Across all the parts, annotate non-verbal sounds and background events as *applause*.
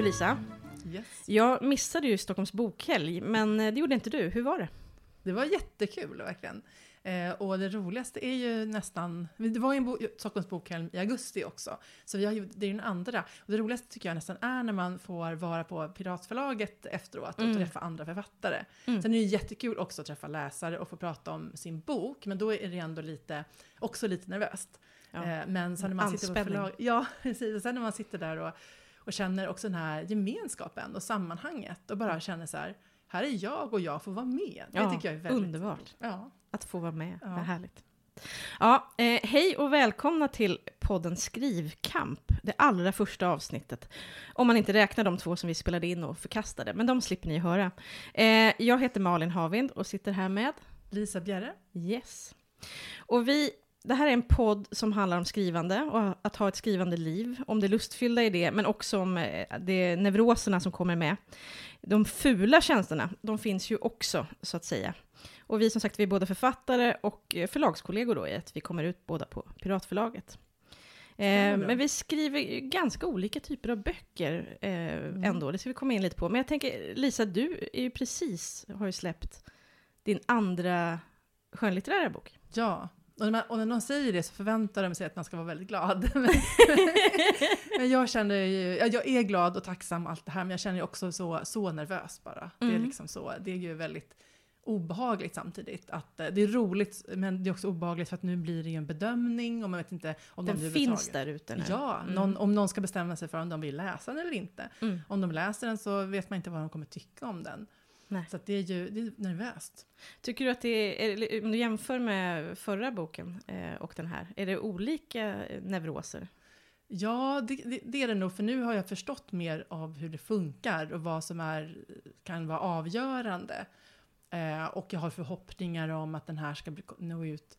Du Lisa, Yes. jag missade ju Stockholms bokhelg, men eh, det gjorde inte du. Hur var det? Det var jättekul verkligen. Eh, och det roligaste är ju nästan, det var ju en bo, Stockholms bokhelg i augusti också, så vi har ju, det är den andra. Och det roligaste tycker jag nästan är när man får vara på Piratförlaget efteråt och Mm. träffa andra författare. Mm. Sen är det ju jättekul också att träffa läsare och få prata om sin bok, men då är det ändå lite, också lite nervöst. Ja. Eh, men sen när man sitter på Anspänning. förlag, ja *laughs* sen när man sitter där och, och känner också den här gemenskapen och sammanhanget och bara känner så här, här är jag och jag får vara med. Det Ja, tycker jag är väldigt underbart. Ja. Att få vara med, Ja. vad härligt. Ja, eh, hej och välkomna till podden Skrivkamp, det allra första avsnittet. Om man inte räknar de två som vi spelade in och förkastade, men de slipper ni höra. Eh, jag heter Malin Havind och sitter här med Lisa Bjerre. Yes. Och vi, det här är en podd som handlar om skrivande och att ha ett skrivande liv, om det lustfyllda i det, men också om eh, det neuroserna som kommer med. De fula känslorna, de finns ju också, så att säga. Och vi som sagt, vi är båda författare och eh, förlagskollegor då, i att vi kommer ut båda på Piratförlaget. Eh, men vi skriver ju ganska olika typer av böcker eh, ändå, det ska vi komma in lite på. Men jag tänker, Lisa, du är ju precis, har ju släppt din andra skönlitterära bok. Ja, och när, och när någon säger det så förväntar de sig att man ska vara väldigt glad. *laughs* *laughs* Men, jag känner ju, ja, jag är glad och tacksam allt det här, men jag känner ju också så, så nervös bara. Det är Mm. liksom så, det är ju väldigt obehagligt samtidigt. Att, eh, det är roligt, men det är också obehagligt för att nu blir det ju en bedömning och man vet inte om Den någon finns där ute nu. Ja, Mm. någon, om någon ska bestämma sig för om de vill läsa den eller inte. Mm. Om de läser den så vet man inte vad de kommer tycka om den. Nej. Så det är ju det är nervöst. Tycker du att det är, om du jämför med förra boken eh, och den här, är det olika neuroser? Ja, det, det, det är det nog, för nu har jag förstått mer av hur det funkar och vad som är, kan vara avgörande. Eh, och jag har förhoppningar om att den här ska bli, nå ut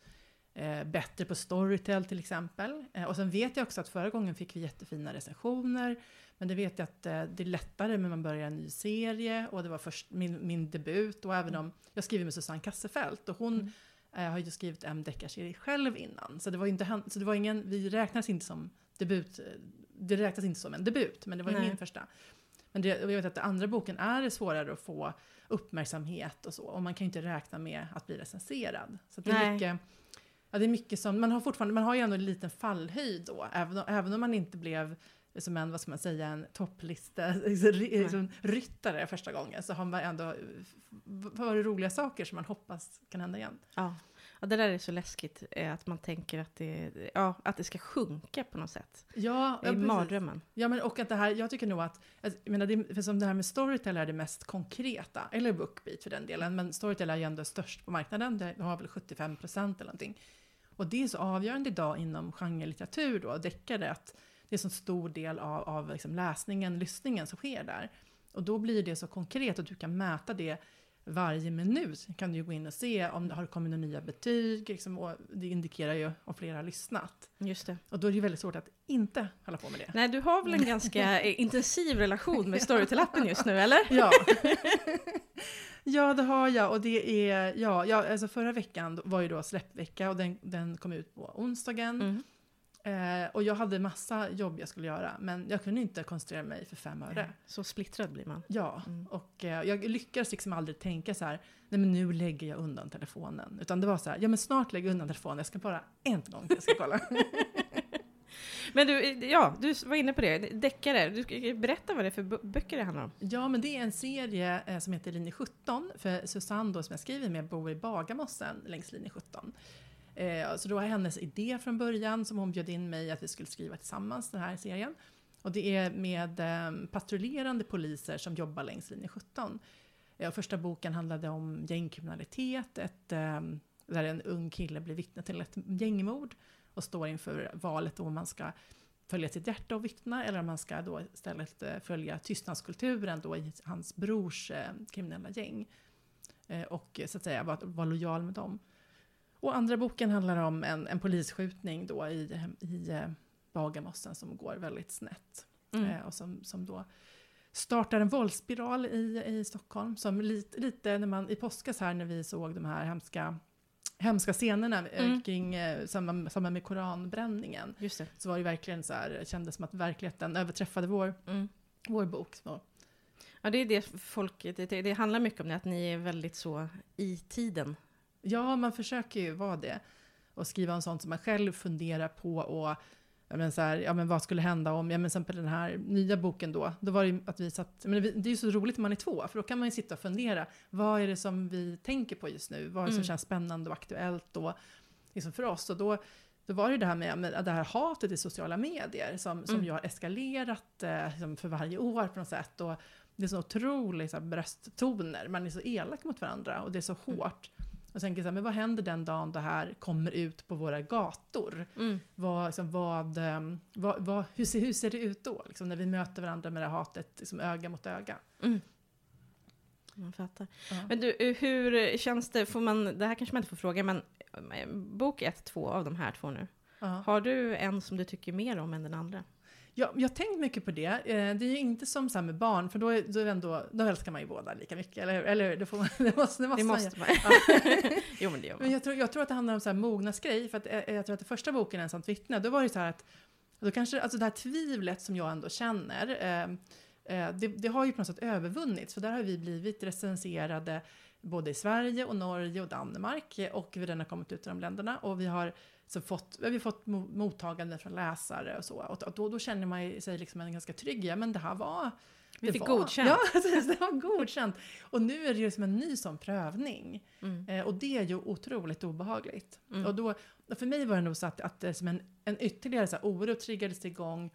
eh, bättre på Storytel till exempel. Eh, och sen vet jag också att förra gången fick vi jättefina recensioner. Men det vet jag att eh, det är lättare när man börjar en ny serie och det var först min, min debut. Och även om jag skriver med Susanne Kassefelt och hon Mm. eh, har ju skrivit en deckarserie själv innan. Så det var inte, så det var ingen, vi räknas inte som debut, eh, det räknas inte som en debut, men det var ju min första. Men det, jag vet att den andra boken är svårare att få uppmärksamhet och så, och man kan ju inte räkna med att bli recenserad. Så det är Nej. mycket, ja, det är mycket som, man har fortfarande, man har ju ändå en liten fallhöjd då, även även om man inte blev som en, vad ska man säga, en topplista, *laughs* liksom, ryttare första gången, så har man ändå varit roliga saker som man hoppas kan hända igen. Ja. ja, det där är så läskigt, eh, att man tänker att det, ja, att det ska sjunka på något sätt. Ja, är precis. mardrömmen. Ja, men och att det här, jag tycker nog att, att jag menar, det, för som det här med Storytel är det mest konkreta, eller Bookbeat för den delen, men Storytel är ju ändå störst på marknaden, det har väl 75 procent eller någonting. Och det är så avgörande idag inom genrelitteratur då, deckare, att det är så stor del av, av liksom läsningen, lyssningen som sker där. Och då blir det så konkret att du kan mäta det varje minut. kan du gå in och se om det har kommit några nya betyg, liksom, och det indikerar ju om flera har lyssnat. Just det. Och då är det ju väldigt svårt att inte hålla på med det. Nej, du har väl en ganska *laughs* intensiv relation med Storytel-appen just nu, eller? Ja. *laughs* ja, det har jag. Och det är, ja, ja alltså förra veckan var ju då släppvecka och den, den kom ut på onsdagen. Mm. Eh, och jag hade massa jobb jag skulle göra, men jag kunde inte koncentrera mig för fem öre. Så splittrad blir man. Ja, Mm. och eh, jag lyckades liksom aldrig tänka så här, nej men nu lägger jag undan telefonen. Utan det var så här, ja men snart lägger jag undan telefonen, jag ska bara en gång jag ska kolla. *laughs* Men du, ja, du var inne på det, deckare. Du berätta vad det är för bö- böcker det handlar om. Ja, men det är en serie eh, som heter Linje 17. För Susanne då, som jag skriver med bor i Bagarmossen längs linje 17. Eh, så det var hennes idé från början som hon bjöd in mig att vi skulle skriva tillsammans den här serien. Och det är med eh, patrullerande poliser som jobbar längs linje 17. Eh, första boken handlade om gängkriminalitet, ett, ehm, där en ung kille blir vittne till ett gängmord och står inför valet om man ska följa sitt hjärta och vittna eller om man ska då istället eh, följa tystnadskulturen då i hans brors eh, kriminella gäng. Eh, och så att säga vara var lojal med dem. Och andra boken handlar om en, en polisskjutning då i, i eh, Bagarmossen som går väldigt snett. Mm. Eh, och som, som då startar en våldsspiral i, i Stockholm. Som lite, lite när man i påskas här när vi såg de här hemska, hemska scenerna eh, Mm. kring eh, samma, samma med koranbränningen. Så var det verkligen så här, kändes som att verkligheten överträffade vår Mm. vår bok. Så. Ja, det är det folk, det, det, det handlar mycket om det, att ni är väldigt så i tiden. Ja, man försöker ju vara det. Och skriva om sånt som man själv funderar på och ja, men så här, ja, men vad skulle hända om, ja, men exempel den här nya boken då, då var det att vi satt, men det är ju så roligt när man är två, för då kan man ju sitta och fundera, vad är det som vi tänker på just nu? Vad är det som Mm. känns spännande och aktuellt då, liksom för oss? Och då, då var det det här med, med det här hatet i sociala medier som, som Mm. ju har eskalerat eh, liksom för varje år på något sätt. Och det är så otroliga så här, brösttoner, man är så elak mot varandra och det är så Mm. hårt. Och tänker så här, men vad händer den dagen det här kommer ut på våra gator? Mm. Vad, liksom, vad, ehm, vad, vad, hur, ser, hur ser det ut då, liksom, när vi möter varandra med det här hatet liksom, öga mot öga? Mm. Man fattar. Ja. Men du, eh, hur känns det, får man, det här kanske man inte får fråga, men eh, bok ett, två av de här två nu. Ja. Har du en som du tycker mer om än den andra? Ja, jag har tänkt mycket på det. Eh, Det är ju inte som så med barn, för då, är, då, ändå, då älskar man ju båda lika mycket, eller hur? Eller hur? det, får man, *laughs* det måste, det måste, Det man måste man. *laughs* jo, men det gör Men man. jag tror, jag tror att det handlar om så här mognadsgrej, för att, eh, jag tror att det första boken, Ensamt vittne, då var det så här att då kanske, alltså det här tvivlet som jag ändå känner, eh, det, det har ju på något sätt övervunnits, för där har vi blivit recenserade både i Sverige och Norge och Danmark, och vi den har kommit ut i de länderna, och vi har så fått, vi har fått mo- mottagande från läsare och så, och, då, då känner man sig liksom en ganska trygg, ja men det här var Vi det fick var, godkänt. Ja, precis, *laughs* det var godkänt. Och nu är det ju som en ny sån prövning. Mm. Eh, och det är ju otroligt obehagligt. Mm. Och då, för mig var det nog så att, att som en, en ytterligare så här oro triggades igång.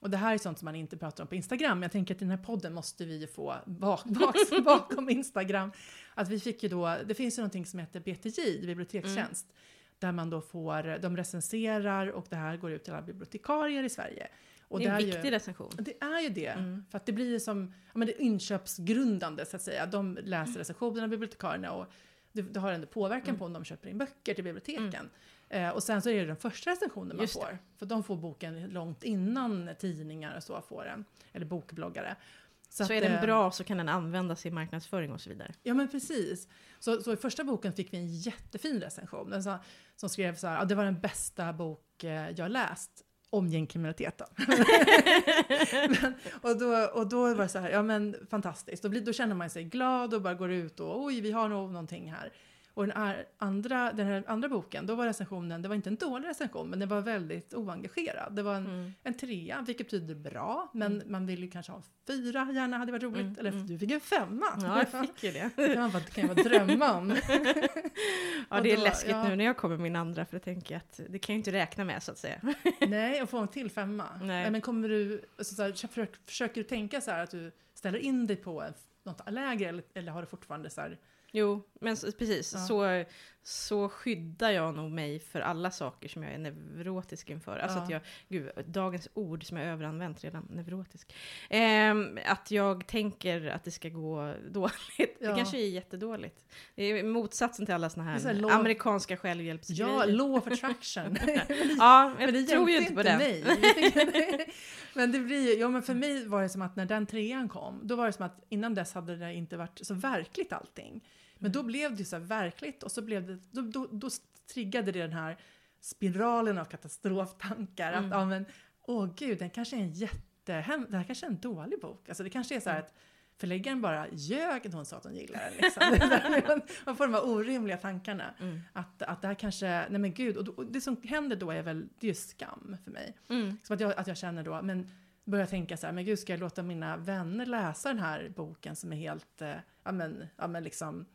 Och det här är sånt som man inte pratar om på Instagram. Jag tänker att i den här podden måste vi ju få bak, bak, *laughs* bakom Instagram. Att vi fick ju då, det finns ju någonting som heter BTJ, bibliotekstjänst. Mm. Där man då får, de recenserar och det här går ut till alla bibliotekarier i Sverige. Och det är en ju- viktig recension. det är ju det. Mm. För att det blir ju som ja, men det är inköpsgrundande så att säga. De läser recensionerna, bibliotekarierna och det, det har en påverkan Mm. på om de köper in böcker till biblioteken. Eh, och sen så är det den första recensionen man det. får. För de får boken långt innan tidningar och så får den. Eller bokbloggare. Så, att, är den eh, bra så kan den användas i marknadsföring och så vidare. Ja men precis. Så, så i första boken fick vi en jättefin recension. Den sa, som skrev så här, ja, det var den bästa bok eh, jag läst om gängkriminalitet då. *laughs* men, och, då, och då var det så här, ja men fantastiskt. Då, blir, då känner man sig glad och bara går ut och oj, vi har nog någonting här. Och den andra, den här andra boken, då var recensionen, det var inte en dålig recension, men den var väldigt oengagerad. Det var en, Mm. en trea, vilket betyder bra, men man vill ju kanske ha en fyra gärna, hade varit roligt. Mm, Eller mm. du fick en femma. Ja, jag fick ju det. *laughs* Det kan det kan jag bara drömma om. *laughs* Ja, det är då- läskigt ja. nu när jag kommer min andra, för jag tänker att det kan jag inte räkna med så att säga. *laughs* Nej, och få en till femma. Nej. Men kommer du, alltså, så här, försöker, du tänka så här att du ställer in dig på något lägre eller, eller har du fortfarande så här, Jo, men precis. Ja. Så, så skyddar jag nog mig för alla saker som jag är neurotisk inför. Alltså Ja. att jag, gud, dagens ord som jag överanvänt redan, neurotisk. Ehm, att jag tänker att det ska gå *laughs* dåligt. Ja. Det kanske är jättedåligt. Det är motsatsen till alla såna är här, så här amerikanska självhjälpsgrejer. ja, law of attraction. *laughs* *laughs* ja, jag men det tror ju inte på det. mig. men det blir ju- ja men för mig var det som att när den trean kom, då var det som att innan dess hade det inte varit så verkligt allting. Men då blev det ju så verkligt och så blev det, då, då, då triggade det den här spiralen av katastroftankar. Mm. Att, ja men, åh gud, den kanske är en jättehem, det här kanske är en dålig bok. Alltså det kanske är så här Mm. att förläggaren bara ljög när hon sa att hon gillar den. Liksom. Man- *laughs* man får de här orimliga tankarna. Mm. Att, att det här kanske, nej men gud, och, då, och det som händer då är väl, det är ju skam för mig. Mm. Som att jag, att jag känner då, men börjar tänka så här, men gud ska jag låta mina vänner läsa den här boken som är helt, eh, ja men, ja men liksom,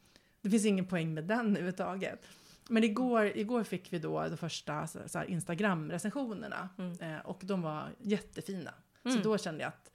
det finns ingen poäng med den överhuvudtaget. Men igår, igår fick vi då de första Instagram-recensionerna Mm. eh, och de var jättefina. Mm. Så då kände jag att,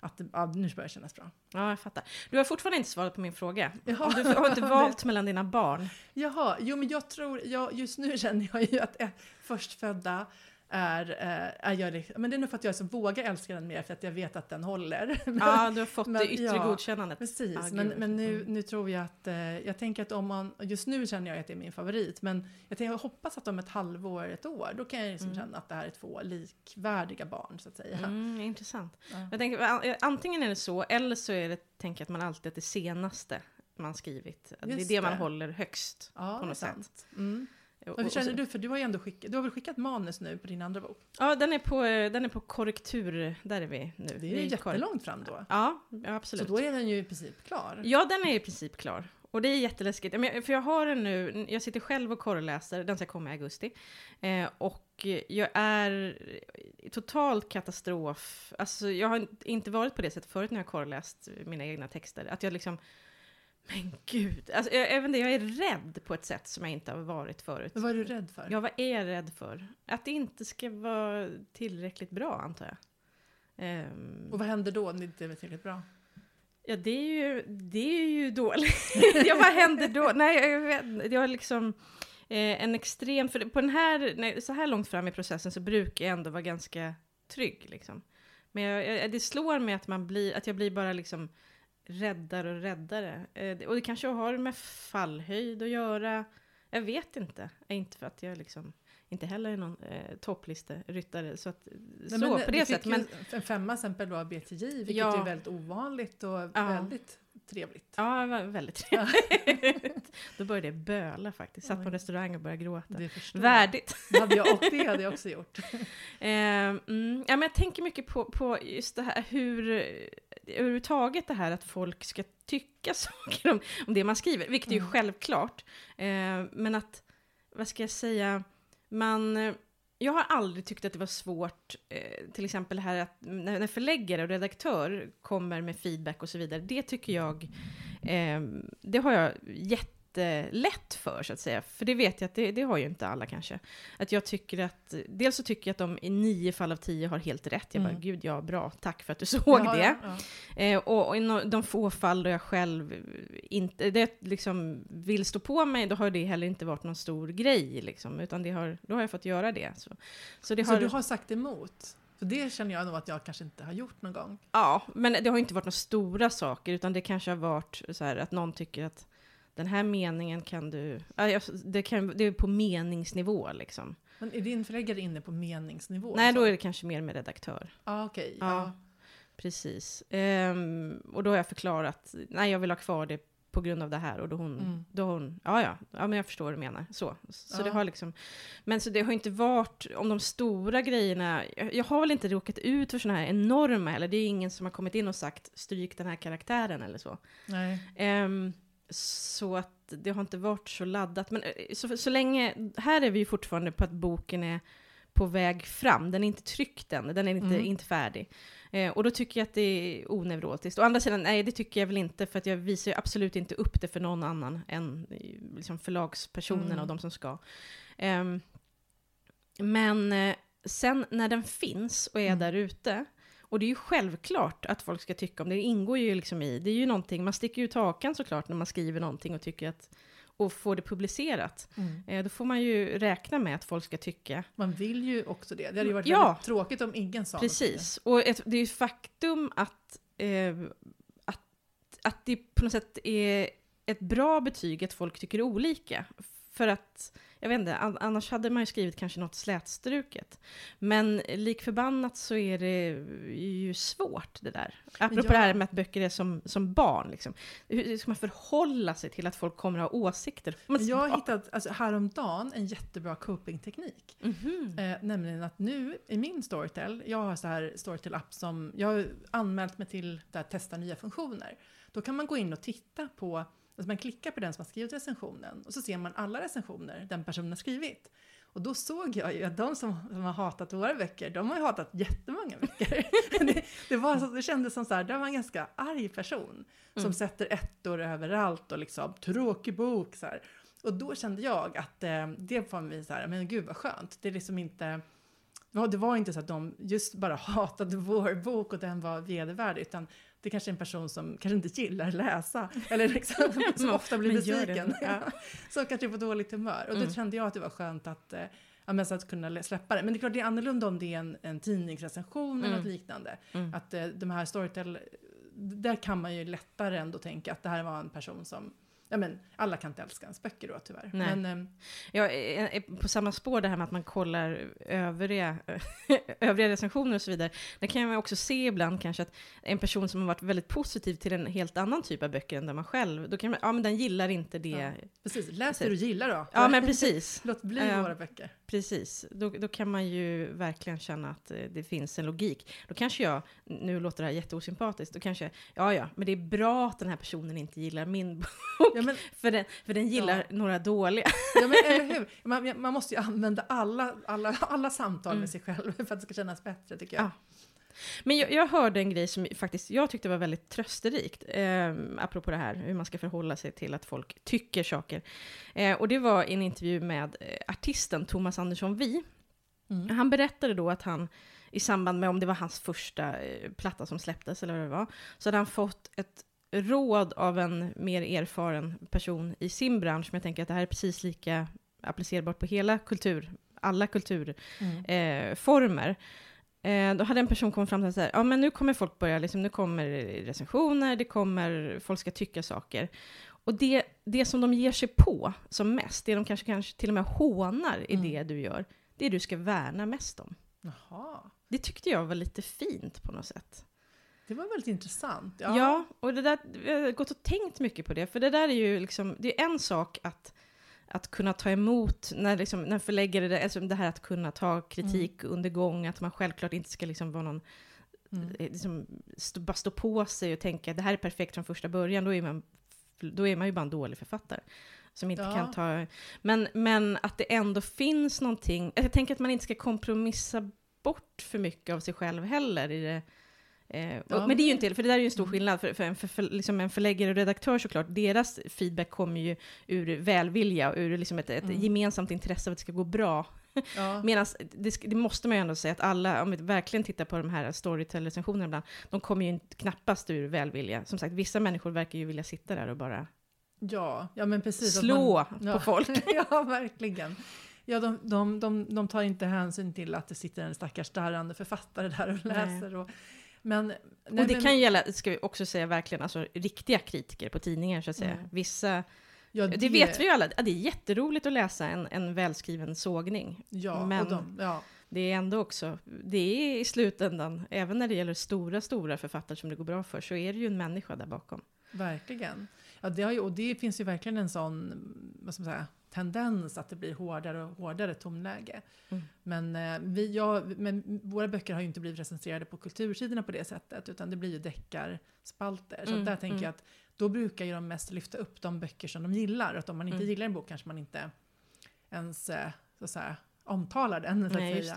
att ja, nu börjar det kännas bra. Ja, jag fattar. Du har fortfarande inte svarat på min fråga. Jaha. Du har inte valt *laughs* mellan dina barn. Jaha, jo men jag tror, jag, just nu känner jag ju att eh, förstfödda är, eh, är jag, liksom- men det är nog för att jag så vågar älska den mer för att jag vet att den håller. *laughs* Men- Ja, du har fått Men, det yttre ja, godkännandet. Precis, Ah, men, men nu, mm. nu tror jag att, eh, jag tänker att om man, just nu känner jag att det är min favorit, men jag, tänker, jag hoppas att om ett halvår, ett år, då kan jag liksom Mm. känna att det här är två likvärdiga barn så att säga. Mm, intressant. Ja. Jag tänker, an- antingen är det så, eller så är det, tänker att man alltid att det senaste man skrivit, det är Just det man det. håller högst. Ja, på något det sant. Mm. Och hur känner du? För du har ju ändå skickat, du har väl skickat manus nu på din andra bok? Ja, den är på, den är på korrektur, där är vi nu. Det är ju jättelångt fram då. Ja, absolut. Så då är den ju i princip klar? Ja, den är i princip klar. Och det är jätteläskigt. För jag har den nu, jag sitter själv och korreläser, den ska komma i augusti. Eh, och jag är totalt katastrof. Alltså jag har inte varit på det sättet förut när jag korreläst mina egna texter. Att jag liksom, men gud. Alltså jag, jag, jag är rädd på ett sätt som jag inte har varit förut. Men vad är du rädd för? Ja, vad är jag rädd för? Att det inte ska vara tillräckligt bra, antar jag. Um, och vad händer då när det inte är tillräckligt bra? Ja, det är ju, det är ju dåligt. *laughs* ja, vad händer då? Nej, jag vet Jag har liksom eh, en extrem... För på den här, nej, så här långt fram i processen så brukar jag ändå vara ganska trygg. Liksom. Men jag, jag, det slår mig att, man blir, att jag blir bara liksom räddare och räddare. Eh, och det kanske har med fallhöjd att göra. Jag vet inte. Inte för att jag liksom inte heller någon eh, topplisteryttare. Så, att, Nej, så men, på det sättet. Men en femma exempel då av BTJ, vilket ja, är väldigt ovanligt och ja. väldigt trevligt. Ja, väldigt trevligt. *laughs* då började jag böla faktiskt. Satt på en restaurang och började gråta. Värdigt. Det hade jag, och det hade jag också gjort. *laughs* eh, mm, ja, men jag tänker mycket på, på just det här hur överhuvudtaget det här att folk ska tycka *laughs* saker om, om det man skriver, vilket är ju mm. självklart. Eh, men att, vad ska jag säga, man... Eh, jag har aldrig tyckt att det var svårt, eh, till exempel här att när förläggare och redaktör kommer med feedback och så vidare, det tycker jag, eh, det har jag jätte jättelätt för, så att säga. För det vet jag att det, det, har ju inte alla kanske. Att jag tycker att, dels så tycker jag att de i nio fall av tio har helt rätt. Jag bara, mm. gud ja, bra, tack för att du *laughs* såg ja, det. Ja, ja. Eh, och, och, i de få fall då jag själv inte, det liksom vill stå på mig, då har det heller inte varit någon stor grej, liksom, utan det har, då har jag fått göra det. Så, så, det så har, du har sagt emot? För det känner jag nog att jag kanske inte har gjort någon gång. Ja, men det har inte varit några stora saker, utan det kanske har varit så här att någon tycker att den här meningen kan du... Det, kan, det är på meningsnivå liksom. Men är din förläggare inne på meningsnivå? Nej, då är det kanske mer med redaktör. Ah, okay, ja. Ja, precis. Um, och då har jag förklarat, nej jag vill ha kvar det på grund av det här. Och då hon, mm. då hon ja, ja, ja, men jag förstår vad du menar. Så, så ja. det har liksom, men så det har inte varit, om de stora grejerna, jag, jag har väl inte råkat ut för sådana här enorma, eller det är ingen som har kommit in och sagt stryk den här karaktären eller så. Nej. Um, så att det har inte varit så laddat. Men eh, så, så länge, här är vi ju fortfarande på att boken är på väg fram. Den är inte tryckt än, den är inte, mm. inte färdig. Eh, och då tycker jag att det är oneurotiskt. Å andra sidan, nej det tycker jag väl inte, för att jag visar ju absolut inte upp det för någon annan än eh, liksom förlagspersonerna mm. och de som ska. Eh, men sen när den finns och är mm. där ute, och det är ju självklart att folk ska tycka om det. Det ingår ju liksom i, det är ju någonting, man sticker ut hakan såklart när man skriver någonting och tycker att och får det publicerat. Mm. Eh, då får man ju räkna med att folk ska tycka. Man vill ju också det. Det hade ju varit ja, väldigt tråkigt om ingen sa Precis. Det. Och ett, det är ju faktum att, eh, att, att det på något sätt är ett bra betyg att folk tycker olika. För att jag vet inte, annars hade man ju skrivit kanske något slätstruket. Men lik förbannat så är det ju svårt det där. Apropå ja. det här med att böcker är som, som barn. Liksom. Hur ska man förhålla sig till att folk kommer att ha åsikter? Jag har hittat alltså, häromdagen en jättebra copingteknik. Mm -hmm. eh, nämligen att nu i min Storytel, jag har så här Storytel-app som, jag har anmält mig till att testa nya funktioner. Då kan man gå in och titta på Alltså man klickar på den som har skrivit recensionen och så ser man alla recensioner den personen har skrivit. Och då såg jag ju att de som, som har hatat våra böcker, de har ju hatat jättemånga böcker. *laughs* det, det, var så, det kändes som så här, det var en ganska arg person som mm. sätter ettor överallt och liksom tråkig bok så här. Och då kände jag att eh, det var mig så här, men gud vad skönt. Det är liksom inte, det var inte så att de just bara *laughs* hatade vår bok och den var vedervärdig, utan det kanske är en person som kanske inte gillar läsa, eller liksom, *laughs* som ofta blir besviken. Ja. Så kanske är på dåligt humör. Och då mm. kände jag att det var skönt att, eh, ja, så att kunna släppa det. Men det är klart det är annorlunda om det är en, en tidningsrecension mm. eller något liknande. Mm. Att eh, de här Storytel, där kan man ju lättare ändå tänka att det här var en person som ja men alla kan inte älska ens böcker då tyvärr. Nej. Men, ehm, Jag är på samma spår det här med att man kollar övriga, *laughs* övriga recensioner och så vidare. Det kan man också se ibland kanske att en person som har varit väldigt positiv till en helt annan typ av böcker än den man själv, då kan man, ja men den gillar inte det. Ja. Ja, precis, läs det du gillar då. men precis. *laughs* Låt bli Ja. våra böcker. Precis, då, då kan man ju verkligen känna att eh, det finns en logik. Då kanske jag, nu låter det här jätteosympatiskt, då kanske, ja ja, men det är bra att den här personen inte gillar min *laughs* bok, Ja, men, för den, för den gillar Ja. några dåliga. ja, men eller *laughs* hur? Man, man måste ju använda alla, alla, alla samtal Mm. med sig själv för att det ska kännas bättre tycker jag. Ja. Men jag, jag hörde en grej som faktiskt jag tyckte var väldigt trösterikt, eh, apropå det här, hur man ska förhålla sig till att folk tycker saker. Eh, och det var en intervju med eh, artisten Thomas Andersson Vi. Mm. Han berättade då att han i samband med, om det var hans första eh, platta som släpptes eller vad det var, så hade han fått ett råd av en mer erfaren person i sin bransch, men jag tänker att det här är precis lika applicerbart på hela kultur, alla kulturformer. Mm. Eh, eh, då hade en person kommit fram till så här, ja men nu kommer folk börja, liksom, nu kommer recensioner, det kommer, folk ska tycka saker. Och det, det som de ger sig på som mest, det de kanske, kanske till och med hånar i Mm. det du gör, det du ska värna mest om. Jaha, Det tyckte jag var lite fint på något sätt. Det var väldigt intressant. Ja, och det där, jag har gått och tänkt mycket på det, för det där är ju liksom, det är en sak att, att kunna ta emot, när, liksom, när förläggare, det, alltså det här att kunna ta kritik under gång, att man självklart inte ska liksom vara någon, Mm. eh, liksom, stå, bara stå på sig och tänka det här är perfekt från första början, då är man, då är man ju bara en dålig författare. Som inte Ja. kan ta, men, men att det ändå finns någonting, jag tänker att man inte ska kompromissa bort för mycket av sig själv heller i det, Eh, och- Ja, men det är ju inte, för det där är ju en stor Mm. skillnad, för, för, en, för, liksom en förläggare och redaktör såklart, deras feedback kommer ju ur välvilja och ur liksom ett, ett Mm. gemensamt intresse av att det ska gå bra. Ja. *laughs* Medan det, det måste man ju ändå säga att alla, om vi verkligen tittar på de här Storytel-recensionerna ibland, de kommer ju knappast ur välvilja. Som sagt, vissa människor verkar ju vilja sitta där och bara Ja, ja men precis. slå man- ja. på folk. *laughs* ja, verkligen. Ja, de, de, de, de tar inte hänsyn till att det sitter en stackars darrande författare där och Nej. läser. Och, men, nej, och det men, kan gälla, ska vi också säga verkligen, alltså riktiga kritiker på tidningar så att säga. Mm. Vissa, ja, det vet vi ju alla, det är jätteroligt att läsa en, en välskriven sågning. Ja, men- och de, ja, Det är ändå också, det är i slutändan, även när det gäller stora, stora författare som det går bra för, så är det ju en människa där bakom. verkligen. Ja, det har ju, och det finns ju verkligen en sån vad ska man säga, tendens att det blir hårdare och hårdare tonläge. Mm. Men, eh, vi, ja, men våra böcker har ju inte blivit recenserade på kultursidorna på det sättt, utan det blir ju deckarspalter. Så Mm, där tänker mm. jag att då brukar ju de mest lyfta upp de böcker som de gillar. Att om man inte Mm. gillar en bok kanske man inte ens eh, så att säga, omtalar den. Så att, Nej.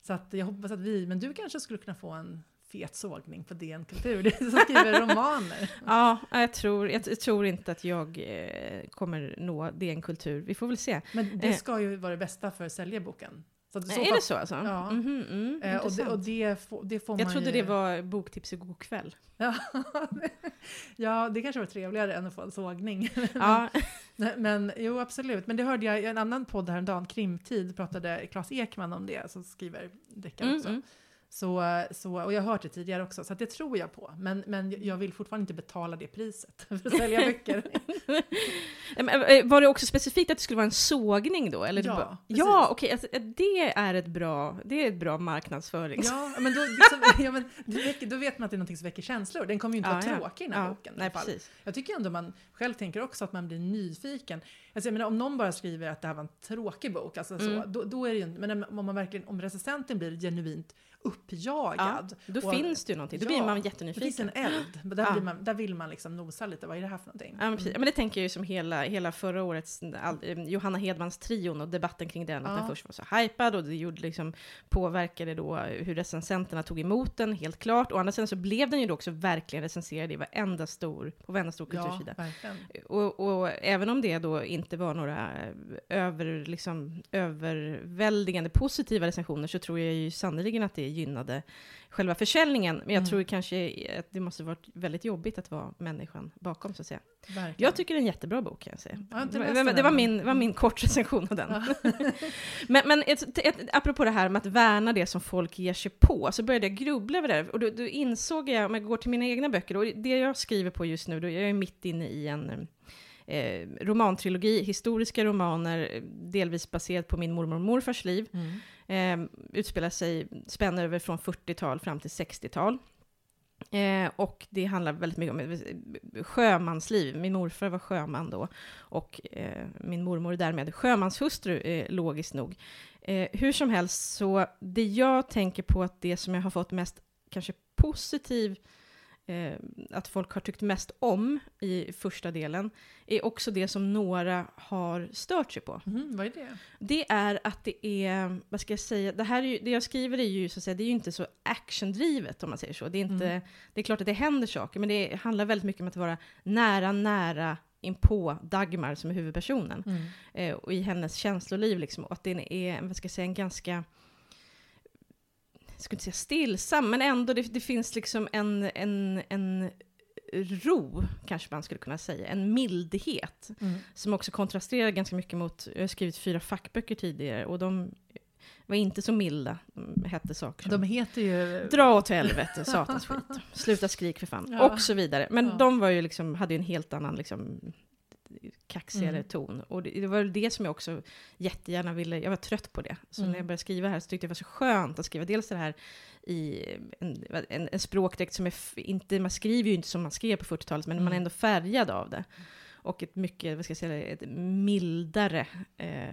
Så att jag hoppas att vi, men du kanske skulle kunna få en fet sågning på DN Kultur, *laughs* som skriver romaner. *laughs* Ja, jag tror, jag tror inte att jag eh, kommer nå DN Kultur. Vi får väl se. Men det Eh. ska ju vara det bästa för att sälja boken. Så i så är det så alltså? Ja. Mhm, mm, Eh, och det, och det, får, det får jag trodde ju... det var boktips igår kväll. *laughs* Ja, ja, det kanske var trevligare än att få en sågning. Ja, Nej, Men jo, absolut. Men det hörde jag i en annan podd häromdagen, Krimtid, pratade Claes Ekman om det, som skriver deckare mm, också. Så, så, och jag har hört det tidigare också, så det tror jag på. Men, men jag vill fortfarande inte betala det priset *laughs* för att sälja böcker. *laughs* Eh, Var det också specifikt att det skulle vara en sågning då? Eller Ja, ja okej, alltså, eh, det är ett bra, det är ett bra marknadsföring. Ja, *laughs* men då, liksom, ja, men väcker, då vet man att det är något som väcker känslor. Den kommer ju inte Ja, vara ja. tråkig den här Ja, boken. nej, precis. Jag tycker ändå man själv tänker också att man blir nyfiken. Alltså, jag menar, om någon bara skriver att det här var en tråkig bok, alltså, så, Mm. då, då är det ju men om man verkligen, om recensenten blir genuint uppjagad. Då och- finns det ju någonting, då Ja, blir man Det finns jättenyfiken. en eld, där, Ja. man, där vill man liksom nosa lite, vad är det här för någonting? Ja, men, precis. men det tänker jag ju som hela, hela förra årets eh, Johanna Hedmans trion och debatten kring den, att Ja. den först var så hypad och det gjorde liksom, påverkade då hur recensenterna tog emot den, helt klart. Å andra sidan så blev den ju då också verkligen recenserad i varenda stor, på varenda stor Ja, kultursida verkligen. Och, och även om det då inte var några eh, över, liksom, överväldigande positiva recensioner så tror jag ju sannerligen att det gynnade själva försäljningen. Men jag Mm. tror kanske att det måste varit väldigt jobbigt att vara människan bakom så att säga. verkligen. Jag tycker det är en jättebra bok kan jag säga. Inte det, var- det min, var min kort recension av den. *laughs* men men ett, ett, apropå det här med att värna det som folk ger sig på, så började jag grubbla över det här. Och då, då insåg jag, om jag går till mina egna böcker, och det jag skriver på just nu, då jag är mitt inne i en eh, romantrilogi, historiska romaner, delvis baserat på min mormor och morfars liv. Mm. Eh, utspelar sig, spänner över från 40-tal fram till 60-tal. Eh, och det handlar väldigt mycket om eh, sjömansliv. Min morfar var sjöman då, och eh, min mormor därmed sjömanshustru, eh, logiskt nog. Eh, hur som helst, så det jag tänker på att det som jag har fått mest kanske positiv eh, att folk har tyckt mest om i första delen, är också det som några har stört sig på. Mhm, vad är det? Det är att det är, vad ska jag säga, det här är ju, det jag skriver är ju så att säga, det är ju inte så actiondrivet om man säger så. Det är, inte, Mm. det är klart att det händer saker, men det handlar väldigt mycket om att vara nära, nära inpå Dagmar som är huvudpersonen. Mm. Eh, och i hennes känsloliv liksom, och att det är, vad ska jag säga, en ganska jag skulle inte säga stillsam, men ändå det, det finns liksom en, en, en ro, kanske man skulle kunna säga, en mildhet Mm. som också kontrasterar ganska mycket mot, jag har skrivit fyra fackböcker tidigare och de var inte så milda, de hette saker som De heter ju... Dra åt helvete, satans skit, sluta skrik för fan, *laughs* Ja. och så vidare. Men Ja. de var ju liksom, hade ju en helt annan liksom kaxigare Mm. ton. Och det, det var det som jag också jättegärna ville, jag var trött på det. Så Mm. när jag började skriva här så tyckte jag det var så skönt att skriva dels det här i en, en, en språkdräkt som är, inte, man skriver ju inte som man skrev på 40-talet, men man är Mm. ändå färgad av det. Och ett mycket, vad ska jag säga, ett mildare, eh,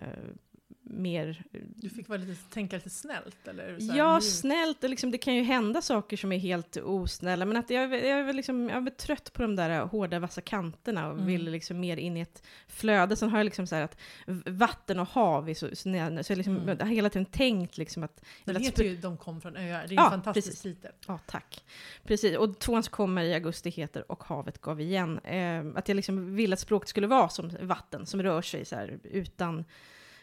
mer Du fick vara lite, tänka lite snällt eller? så här Ja, snällt. och Liksom, det kan ju hända saker som är helt osnälla, men att jag, jag, väl liksom, jag väl trött på de där hårda, vassa kanterna och Mm. vill liksom mer in i ett flöde. Sen har jag liksom så här att vatten och hav är så, så, nära, så jag, liksom, Mm. jag har hela tiden tänkt liksom att... Den att heter ju De kom från öar. Det är Ja, fantastisk precis. titel. Ja, tack. Precis, och tvåan som kommer i augusti heter Och havet gav igen. Eh, att jag liksom vill att språket skulle vara som vatten, som rör sig så här utan...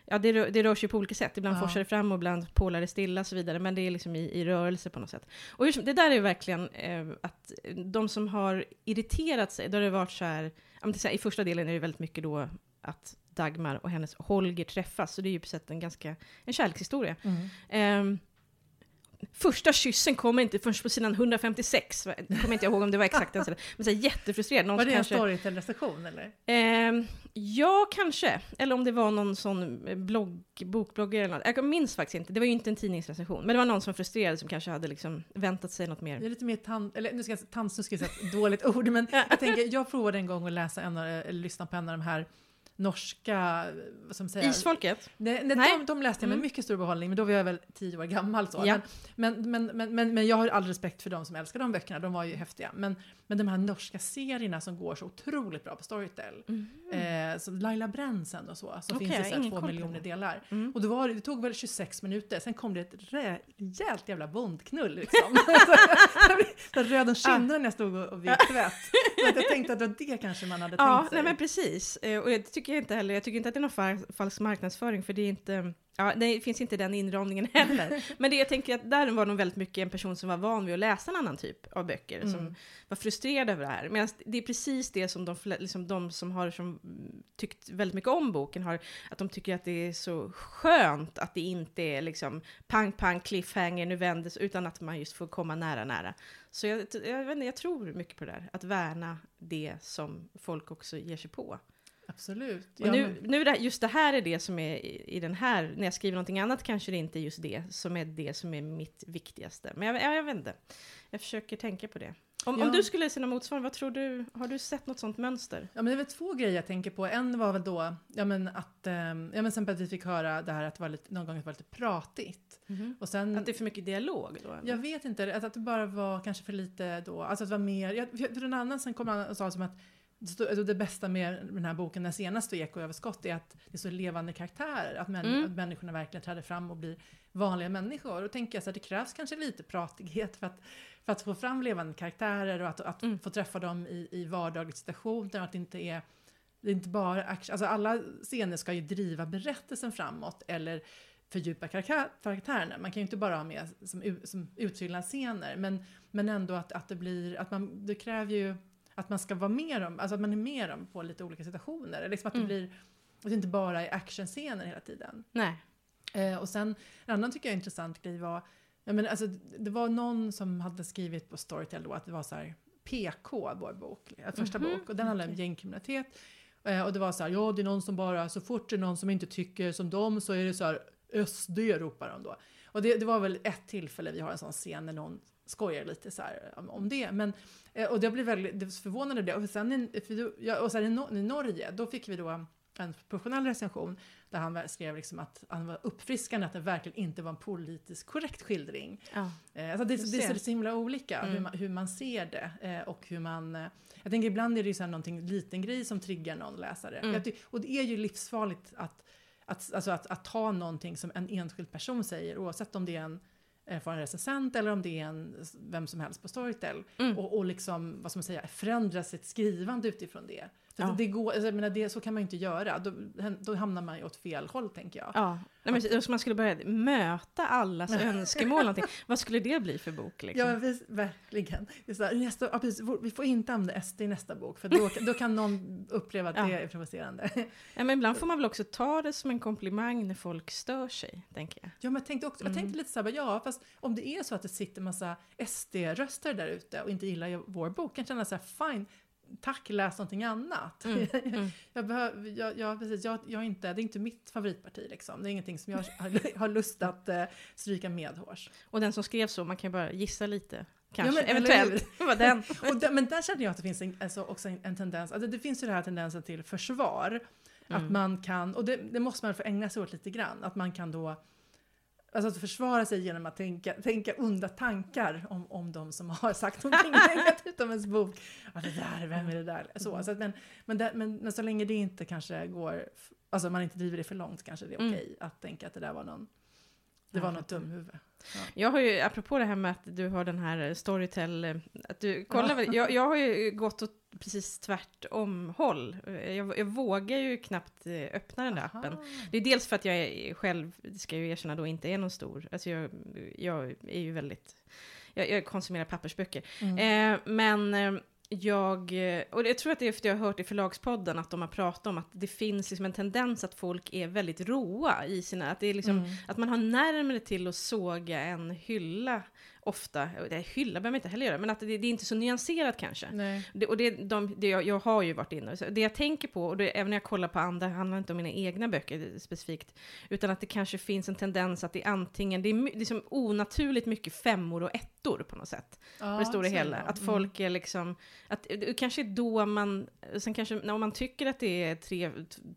Ja, det rör, det rör sig på olika sätt. Ibland Ja. forsar det fram och ibland pålar det stilla och så vidare. Men det är liksom i, i rörelse på något sätt. Och som- det där är verkligen eh, att de som har irriterat sig, då har det varit så här, ja, i första delen är det väldigt mycket då att Dagmar och hennes Holger träffas. Så det är ju på sätt en ganska, en kärlekshistoria. Ehm, första kyssen kommer inte förrän på sidan 156. Jag kommer inte ihåg om det var exakt den sidan. *laughs* Men så här, jättefrustrerad. Någon Var det en kanske, Storytel-recension eller? Ehm, ja, kanske. Eller om det var någon sån eh, blogg, bokbloggare eller något. Jag minns faktiskt inte. Det var ju inte en tidningsrecension. Men det var någon som var frustrerad som kanske hade liksom väntat sig något mer. Det är lite mer tand... Eller nu ska jag tandsnusk är ett dåligt *laughs* ord, men jag tänker, jag provade en gång att läsa en eller lyssna på en av de här norska, vad man säga? Isfolket? Nej, nej, Nej. De, de läste jag med Mm. mycket stor behållning, men då var jag väl tio år gammal. Så. Ja. Men, men, men, men, men jag har all respekt för de som älskar de böckerna, de var ju häftiga. Men, men de här norska serierna som går så otroligt bra på Storytel, eh, som Laila Brännsen och så, som Okej, finns i så två miljoner det. delar. Mm. Och då var det, det tog väl 26 minuter, sen kom det ett rejält jävla bondknull liksom. *laughs* *laughs* så röd om kinderna när jag stod och, och vek tvätt. *laughs* Så att jag tänkte att det var det kanske man hade Ja, tänkt sig. nej men precis. Eh, Och det tycker jag inte heller. Jag tycker inte att det är någon fa- falsk marknadsföring, för det är inte... Ja, det finns inte den inramningen *laughs* heller. Men det jag tänker att där var nog väldigt mycket en person som var van vid att läsa en annan typ av böcker, som Mm. var frustrerad över det här. Medan det är precis det som de, liksom de som har som tyckt väldigt mycket om boken har, att de tycker att det är så skönt att det inte är liksom pang, pang, cliffhanger, nu vändes, utan att man just får komma nära, nära. Så jag, jag, inte, jag tror mycket på det där, att värna det som folk också ger sig på. Absolut. Och Ja, nu, men- nu det, just det här är det som är i, i den här, när jag skriver någonting annat kanske det inte är just det som är det som är mitt viktigaste. Men jag, jag, jag vet inte, jag försöker tänka på det. Om, Ja. om du skulle se något motsvarande, vad tror du, har du sett något sånt mönster? Ja, men det är väl två grejer jag tänker på. En var väl då, ja men att, eh, ja men att vi fick höra det här att det var lite, någon gång att det var lite pratigt. Och sen, Att det är för mycket dialog då? eller? jag vet inte, att, att det bara var kanske för lite då, alltså att det var mer, jag, för för en annan sen kom han och sa som att det, alltså det bästa med den här boken, den senaste Ekoöverskott, är att det är så levande karaktärer, att, män, Mm. att människorna verkligen träder fram och blir vanliga människor. Och då tänker jag så att det krävs kanske lite pratighet för att, för att få fram levande karaktärer och att, att Mm. få träffa dem i, i vardagliga situationer, att det inte är det är inte bara action, alltså alla scener ska ju driva berättelsen framåt eller fördjupa karaktärerna. Man kan ju inte bara ha med som, som utfyllnadsscener, men, men ändå att, att det blir, att man, det kräver ju att man ska vara med dem, alltså att man är med dem på lite olika situationer. Liksom att det Mm. blir, att det inte bara är actionscener hela tiden. Nej. Eh, och sen, en annan tycker jag intressant grej var, ja, men alltså, det var någon som hade skrivit på Storytel då att det var så här PK, vår bok, första Mhm, bok, och den handlar om okej. gängkriminalitet. Eh, och det var så här, ja det är någon som bara, så fort det är någon som inte tycker som dem så är det så här, SD ropar de då. Och det, det var väl ett tillfälle vi har en sån scen när någon skojar lite så här om, det. Men, eh, och jag blev väldigt förvånad över det. Och sen, i- och sen i, no, i Norge, då fick vi då en professionell recension där han skrev liksom att han var uppfriskande att det verkligen inte var en politiskt korrekt skildring. Ja. Eh, Alltså det, det är så, himla olika hur, Mm. man, hur man ser det eh, och hur man... Jag tänker ibland är det ju så här någonting liten grej som triggar någon läsare. Mm. Och det är ju livsfarligt att, att, alltså att, att ta någonting som en enskild person säger oavsett om det är en erfaren recensent eller om det är en, vem som helst på Storytel. Mm. Och, och liksom, vad ska man säga, förändra sitt skrivande utifrån det. För Ja. det går, alltså jag menar, det, så kan man ju inte göra. Då, då hamnar man ju åt fel håll tänker jag. Ja, Nej, men, så man skulle börja möta allas *laughs* önskemål. Någonting. Vad skulle det bli för bok? Liksom? Ja, vi, verkligen. Så här, nästa, ja, precis, vi får inte använda SD i nästa bok, för då, då kan någon uppleva att *laughs* Ja. det är provocerande. Ja, men ibland får man väl också ta det som en komplimang när folk stör sig, tänker jag. Ja, men jag tänkte, också, jag Mm. tänkte lite så här, ja, fast om det är så att det sitter massa SD-röster där ute och inte gillar vår bok, kan känna så här, fine, tack, läs någonting annat. Mm, *laughs* mm. jag behöver, jag, jag, precis, jag, jag inte, det är inte mitt favoritparti liksom. Det är ingenting som jag har, *laughs* har lust att uh, stryka medhårs. Och den som skrev så, man kan ju bara gissa lite. Kanske, men eller eventuellt. *laughs* Den. Och där, men där känner jag att det finns en, alltså också en, en tendens, alltså det finns ju den här tendensen till försvar. Att Mm. man kan, och det, det måste man få ägna sig åt lite grann, att man kan då Alltså att försvara sig genom att tänka, tänka onda tankar om, om de som har sagt *laughs* någonting negativt om ens bok. Ja, det där, vem är det där? Så, så att, men, men, det, men, men så länge det inte kanske går, alltså man inte driver det för långt kanske det är Mm. okej att tänka att det där var någon, det var något fattar. Jag har ju, apropå det här med att du har den här Storytel, att du kollar väl, jag, jag har ju gått åt precis tvärtom håll. Jag, jag vågar ju knappt eh, öppna den där Aha. appen. Det är dels för att jag är själv, det ska jag ju erkänna då, inte är någon stor, alltså jag, jag är ju väldigt, jag, jag konsumerar pappersböcker. Mm. Eh, men eh, jag, eh, och jag tror att det är för att jag har hört i förlagspodden att de har pratat om att det finns liksom en tendens att folk är väldigt råa i sina, att det är liksom, Mm. att man har närmare till att såga en hylla ofta, och det hylla behöver man inte heller göra, men att det, det är inte så nyanserat kanske. Nej. Det, och det, de, det jag, jag har ju varit inne det jag tänker på, och det, även när jag kollar på andra, handlar inte om mina egna böcker specifikt, utan att det kanske finns en tendens att det är antingen, det är liksom onaturligt mycket femmor och ettor på något sätt. Ja, det stora hela. det. Att Mm. folk är liksom, att det kanske är då man, sen kanske, när man tycker att det är tre,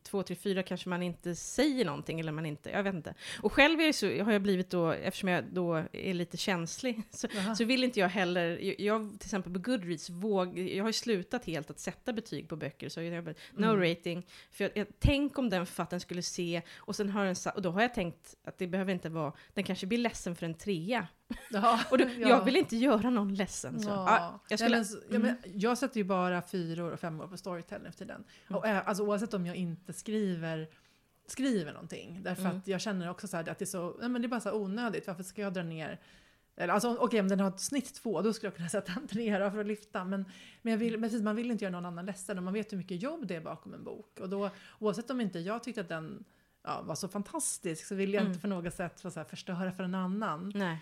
två, tre, fyra kanske man inte säger någonting eller man inte, jag vet inte. Och själv är så, har jag blivit då, eftersom jag då är lite känslig, *laughs* så, så vill inte jag heller, jag, jag till exempel på Goodreads, våg, jag har ju slutat helt att sätta betyg på böcker, så jag bara, no Mm. rating. För jag, jag, tänk om den författaren skulle se, och sen har den, och då har jag tänkt att det behöver inte vara, den kanske blir ledsen för en trea. Ja, *laughs* Och då, *laughs* ja. jag vill inte göra någon ledsen. Så. Ja. Ja, jag, skulle, Nej, men, så- ja, men, jag sätter ju bara fyror och femmor på Storytel nu för tiden. Mm. Och, äh, alltså, oavsett om jag inte skriver, skriver någonting. Därför Mm. att jag känner också så att det är så, nej, men det är bara så onödigt. Varför ska jag dra ner eller, alltså, Okej, om den har ett snitt två, då skulle jag kunna *laughs* sätta en trea för att lyfta. Men, men, jag vill, men precis, man vill inte göra någon annan ledsen och man vet hur mycket jobb det är bakom en bok. Och då, oavsett om inte jag tyckte att den ja, var så fantastisk så vill jag Mm. inte för något sätt så här, förstöra för en annan. nej.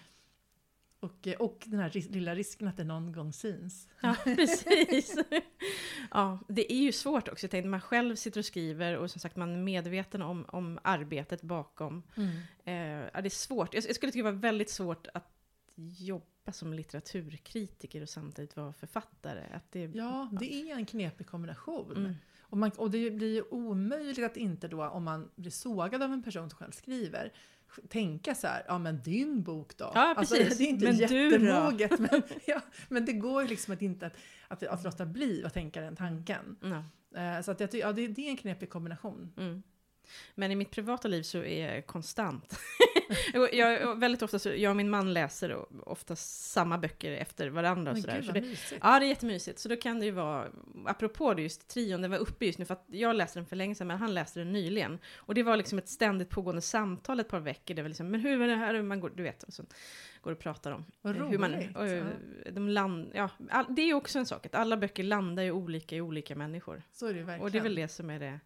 Och, eh, och den här ris- lilla risken att det någon gång syns. Ja, *laughs* precis. ja, det är ju svårt också. Jag tänkte, man själv sitter och skriver och som sagt man är medveten om, om arbetet bakom. Eh, ja, det är svårt. Jag, jag skulle tycka det var väldigt svårt att jobba som litteraturkritiker och samtidigt vara författare. Att det, Ja, det är en knepig kombination. Mm. Och, man, och det blir ju omöjligt att inte då, om man blir sågad av en person som själv skriver, tänka så här, ja men din bok då? Ja, Alltså, precis. det är inte Men jättemoget, men, *laughs* ja, men det går ju liksom att inte att, att, att låta bli att tänka den tanken. Eh, så att jag ja, det, det är en knepig kombination. Mm. Men i mitt privata liv så är jag konstant. *laughs* jag, väldigt ofta så, jag och min man läser ofta samma böcker efter varandra. Och sådär. Så det, mysigt. ja, det är jättemysigt. Så då kan det ju vara, apropå det just trion, den var uppe just nu, för att jag läste den för länge sedan, men han läste den nyligen. Och det var liksom ett ständigt pågående samtal ett par veckor, det var liksom, men hur var det här, man går, du vet, och så går och pratar om. Vad hur man, roligt, och, ja. de land, ja, all, det är ju också en sak, att alla böcker landar ju olika i olika människor. Så är det ju verkligen. Och det är väl det som är det,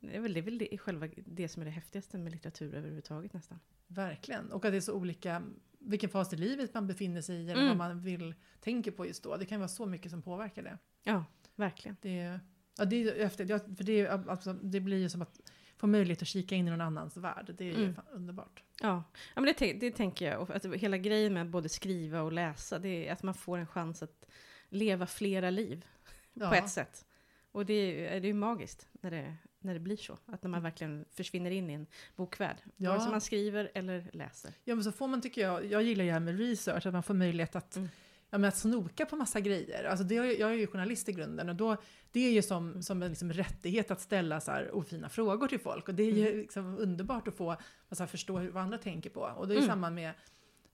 det är väl det, är väl det, själva det som är det häftigaste med litteratur överhuvudtaget nästan. Verkligen. Och att det är så olika, vilken fas i livet man befinner sig i eller Mm. vad man vill, tänker på just då. Det kan vara så mycket som påverkar det. Ja, verkligen. det Ja, det, är ju efter, ja, för det, är, alltså, det blir ju som att få möjlighet att kika in i någon annans värld. Det är ju Mm. underbart. Ja, ja men det, det tänker jag. Och att hela grejen med både skriva och läsa, det är att man får en chans att leva flera liv Ja. på ett sätt. Och det är ju det är ju magiskt när det, när det blir så. Att när man verkligen försvinner in i en bokvärld. Ja. Vare sig man skriver eller läser. Ja, men så får man, tycker jag, jag gillar ju det här med research, att man får möjlighet att, Mm. ja, men att snoka på massa grejer. Alltså det, jag är ju journalist i grunden och då, det är ju som, som en liksom rättighet att ställa så här ofina frågor till folk. Och det är ju Mm. liksom underbart att få alltså, förstå hur, vad andra tänker på. Och det är Mm. samma med,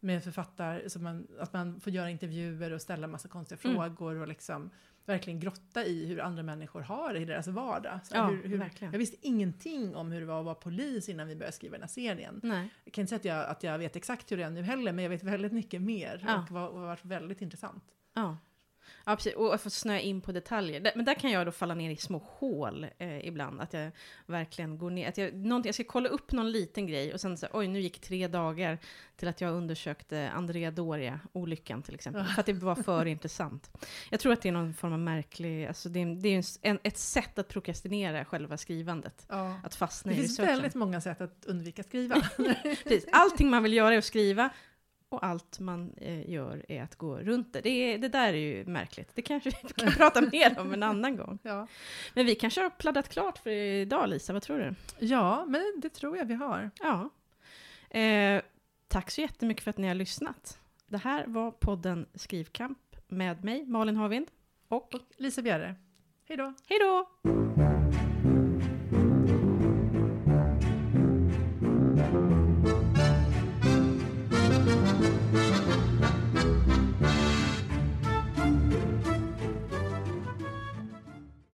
med författare, man, att man får göra intervjuer och ställa massa konstiga Mm. frågor och liksom verkligen grotta i hur andra människor har det i deras vardag. Så Ja, hur, hur, verkligen. jag visste ingenting om hur det var att vara polis innan vi började skriva den här serien. Nej. Jag kan inte säga att jag, att jag vet exakt hur det är nu heller, men jag vet väldigt mycket mer. Ja. Och det har varit väldigt intressant. Ja. Ja, precis. Och få snöa in på detaljer. Men där kan jag då falla ner i små hål eh, ibland. Att jag verkligen går ner. Att jag, jag ska kolla upp någon liten grej och sen så, oj, nu gick tre dagar till att jag undersökte Andrea Doria-olyckan till exempel. För att det var för *laughs* intressant. Jag tror att det är någon form av märklig, alltså det är, det är en, ett sätt att prokrastinera själva skrivandet. Ja. Att fastna Det i finns researchen. väldigt många sätt att undvika skriva. *laughs* Precis. Allting man vill göra är att skriva. Och allt man eh, gör är att gå runt det. Det, är, det där är ju märkligt. Det kanske vi kan *laughs* prata mer om en annan gång. ja. Men vi kanske har pladdat klart för idag, Lisa. Vad tror du? ja, men det tror jag vi har. Ja. Eh, tack så jättemycket för att ni har lyssnat. Det här var podden Skrivkamp med mig, Malin Havind. Och Och Lisa Bjerre, hej då! hej då!